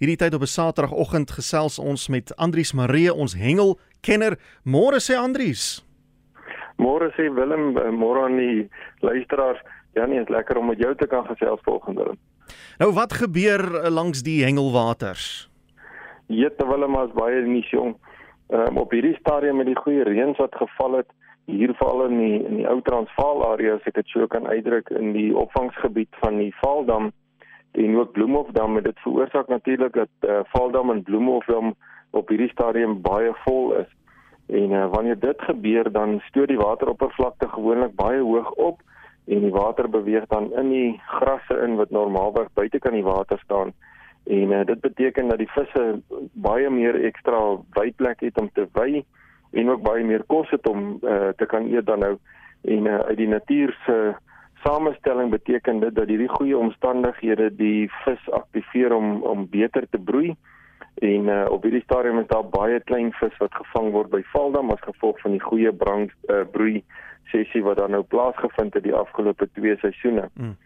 Hierdie tyd op 'n Saterdagoggend gesels ons met Andrius Maree, ons hengelkenner. Môre sê Andrius. Môre sê Willem, eh, môre aan die luisteraars. Ja nee, is lekker om met jou te kan gesels volgende. Nou wat gebeur eh, langs die hengelwaters? Jette Willem as baie nie jong. Um, op hierdie stadium met die goeie reëns wat geval het, hier veral in die in die ou Transvaal area as ek dit so kan uitdruk in die opvangsgebied van die Vaaldam en ook Bloemhofdam het dit veroorsaak natuurlik dat uh, Vaaldam en Bloemhofdam op hierdie stadium baie vol is. En uh, wanneer dit gebeur dan stoot die wateroppervlakte gewoonlik baie hoog op en die water beweeg dan in die grasse in wat normaalweg buite kan die water staan. En uh, dit beteken dat die visse baie meer ekstra weidplek het om te wy en ook baie meer kos het om uh, te kan eet dan nou en uh, uit die natuur se samestelling beteken dit dat hierdie goeie omstandighede die vis aktiveer om om beter te broei en uh, op hierdie stadium is daar baie klein vis wat gevang word by Valdam as gevolg van die goeie brand uh, broei sessie wat dan nou plaasgevind het die afgelope 2 seisoene. Mm.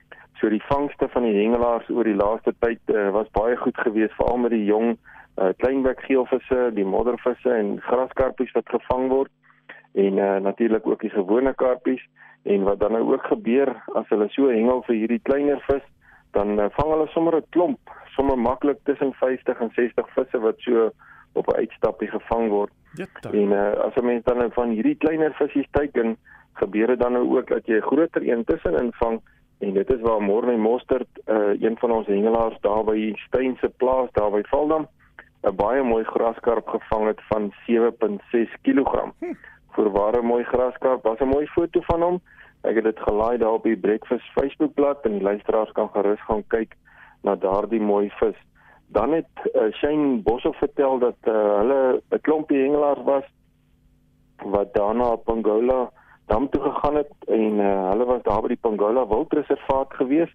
So die vangste van die hengelaars oor die laaste tyd uh, was baie goed geweest veral met die jong uh, kleinbekgeelvisse, die moddervisse en graskarpies wat gevang word en uh, natuurlik ook die gewone karpies en wat dan nou ook gebeur as hulle so hengel vir hierdie kleiner vis dan uh, vang hulle sommer 'n klomp, sommer maklik tussen 50 en 60 visse wat so op 'n uitstappie gevang word. Ja, en uh, as 'n mens dan nou van hierdie kleiner visse teiken, gebeur dit dan nou ook dat jy 'n groter een tussenin vang en dit is waar Morne Mostert, uh, een van ons hengelaars daar by Steyn se plaas daar by Valdam 'n baie mooi graskarp gevang het van 7.6 kg. Hm. Vir ware mooi graskarp, was 'n mooi foto van hom. Ek het dit gelaai daar op die Breakfast Facebookblad en die luisteraars kan gerus gaan kyk na daardie mooi vis. Dan het uh, Shane Boshoff vertel dat uh, hulle 'n klompie hengelaars was wat daarna op Pongola dam toe gegaan het en uh, hulle was daar by die Pongola Wildreservaat gewees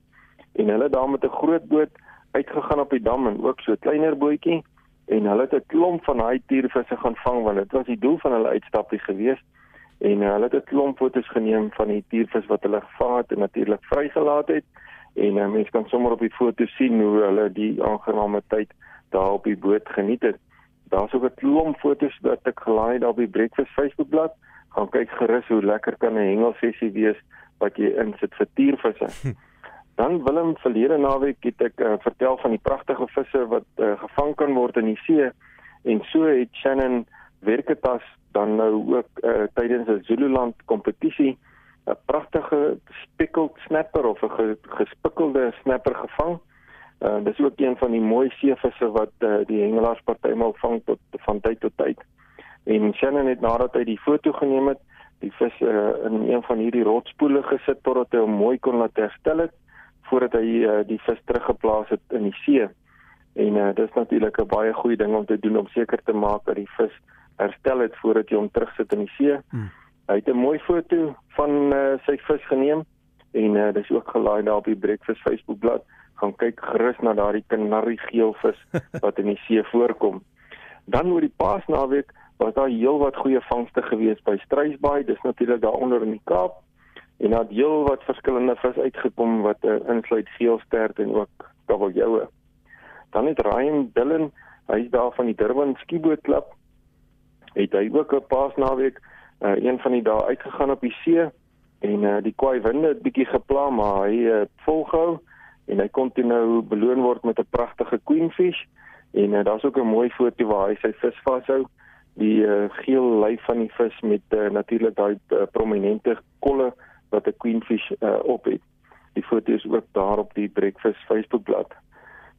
en hulle daar met 'n groot boot uitgegaan op die dam en ook so 'n kleiner bootjie en hulle het 'n klomp van daai tiervisse gaan vang want dit was die doel van hulle uitstappie geweest en uh, hulle het 'n klomp foto's geneem van die tiervis wat hulle gevang het en natuurlik vrygelaat het en uh, mense kan sommer op die foto sien hoe hulle die aangename tyd daar op die boot geniet het. Daar's ook 'n klomp foto's wat ek gelaai het op die Breakfast Facebookblad. Gaan kyk gerus hoe lekker kan 'n hengelsessie wees wat jy insit vir tiervisse. Dan Willem verlede naweek het ek uh, vertel van die pragtige visse wat uh, gevang kan word in die see en so het Shannon Werketas dan nou ook uh, tydens 'n Zululand kompetisie 'n pragtige speckled snapper of 'n gespikkelde snapper gevang. Uh, dis ook een van die mooi seevisse wat uh, die hengelaars partymal vang tot van tyd tot tyd. En Shannon het nadat hy die foto geneem het, die vis uh, in een van hierdie rotspoele gesit totdat hy hom mooi kon laat herstel het voordat hy uh, die vis teruggeplaas het in die see. En uh, dis natuurlik 'n baie goeie ding om te doen om seker te maak dat die vis herstel het voordat jy hom terugsit in die see. Hmm. Hy het 'n mooi foto van uh, sy vis geneem en uh, dis ook gelaai daar op die Breakfast Facebookblad. Gaan kyk gerus na daardie kanarie geel vis wat in die see voorkom. Dan oor die Paasnaweek was daar heelwat goeie vangste gewees by Struisbaai. Dis natuurlik daar onder in die Kaap en daar het heel wat verskillende vis uitgekom wat uh, insluit geelstert en ook kabeljoue. Dan het Ryan Dillon, hy's daar van die Durban Skiboot Klub, het hy ook 'n paasnaweek uh, een van die dae uitgegaan op die see en uh, die kwaai winde het bietjie gepla maar hy uh, volgehou en hy kon toe nou beloon word met 'n pragtige queenfish en uh, daar's ook 'n mooi foto waar hy sy vis vashou die uh, geel lyf van die vis met uh, natuurlik daai uh, prominente kolle wat 'n queenfish uh, op het. Die foto is ook daar op die Breakfast Facebookblad.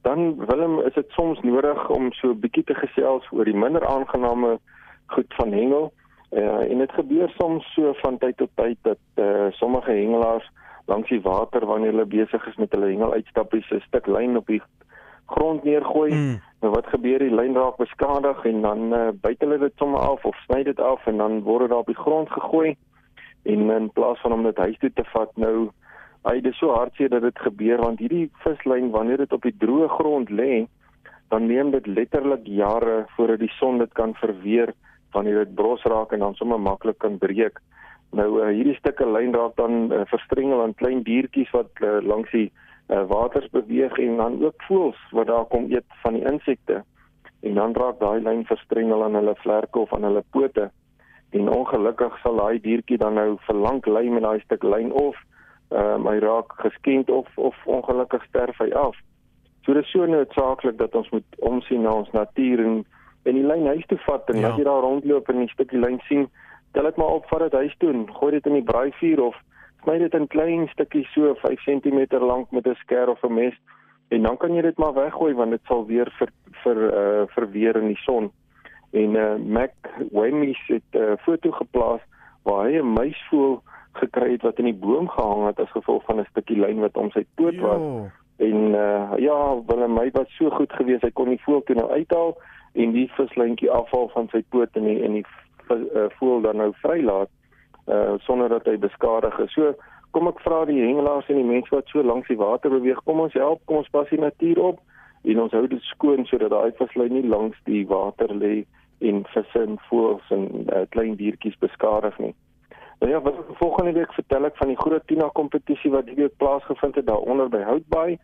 Dan Willem, is dit soms nodig om so 'n bietjie te gesels oor die minder aangename goed van hengel. Uh, en dit gebeur soms so van tyd tot tyd dat uh, sommige hengelaars langs die water wanneer hulle besig is met hulle hengeluitstappies 'n stuk lyn op die grond neergooi. Mm. Nou wat gebeur? Die lyn raak beskadig en dan uh, byt hulle dit sommer af of sny dit af en dan word dit daar op die grond gegooi en in plaas van om dit huis toe te vat nou hy dis so hartseer dat dit gebeur want hierdie vislyn wanneer dit op die droë grond lê dan neem dit letterlik jare voordat die son dit kan verweer wanneer dit bros raak en dan sommer maklik kan breek nou uh, hierdie stukke lyn raak dan uh, verstrengel aan klein diertjies wat uh, langs die uh, waters beweeg en dan ook voels wat daar kom eet van die insekte. En dan raak daai lyn verstrengel aan hulle vlerke of aan hulle pote. En ongelukkig sal daai diertjie dan nou verlang lê met daai stuk lyn of ehm uh, hy raak geskend of of ongelukkig sterf hy af. So dit is so noodsaaklik dat ons moet omsien na ons natuur en en die lyn huis toe vat en ja. as jy daar rondloop en 'n stukkie lyn sien, tel dit maar op vat dit huis toe en gooi dit in die braaivuur of sny dit in klein stukkies so 5 cm lank met 'n skêr of 'n mes en dan kan jy dit maar weggooi want dit sal weer vir vir uh verweer in die son. En uh Mac Wemmy het 'n uh, foto geplaas waar hy 'n muisvoël gekry het wat in die boom gehang het as gevolg van 'n stukkie lyn wat om sy poot was. Jo. En uh ja, wel my was so goed geweest hy kon die voël toe nou uithaal en die vislyntjie afhaal van sy poot en die en die uh, voël dan nou vrylaat uh sonder dat hy beskadig is. So kom ek vra die hengelaars en die mense wat so langs die water beweeg, kom ons help, kom ons pas die natuur op en ons hou dit skoon sodat daai vislyn nie langs die water lê en visse en voëls en uh, klein diertjies beskadig nie. Nou ja, wat volgende week vertel ek van die groot Tina kompetisie wat hierdie week plaasgevind het daaronder by Houtbaai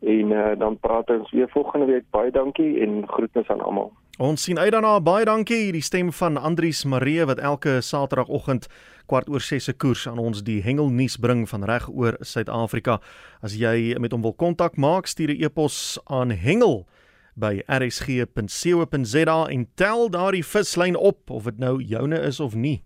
en uh, dan praat ons weer volgende week. Baie dankie en groetnis aan almal. Ons sien uit daarna. Baie dankie. Die stem van Andrius Maree wat elke Saterdagoggend kwart oor 6 se koers aan ons die hengelnuus bring van reg oor Suid-Afrika. As jy met hom wil kontak maak, stuur 'n e-pos aan hengel by rsg.co.za en tel daardie vislyn op of dit nou joune is of nie.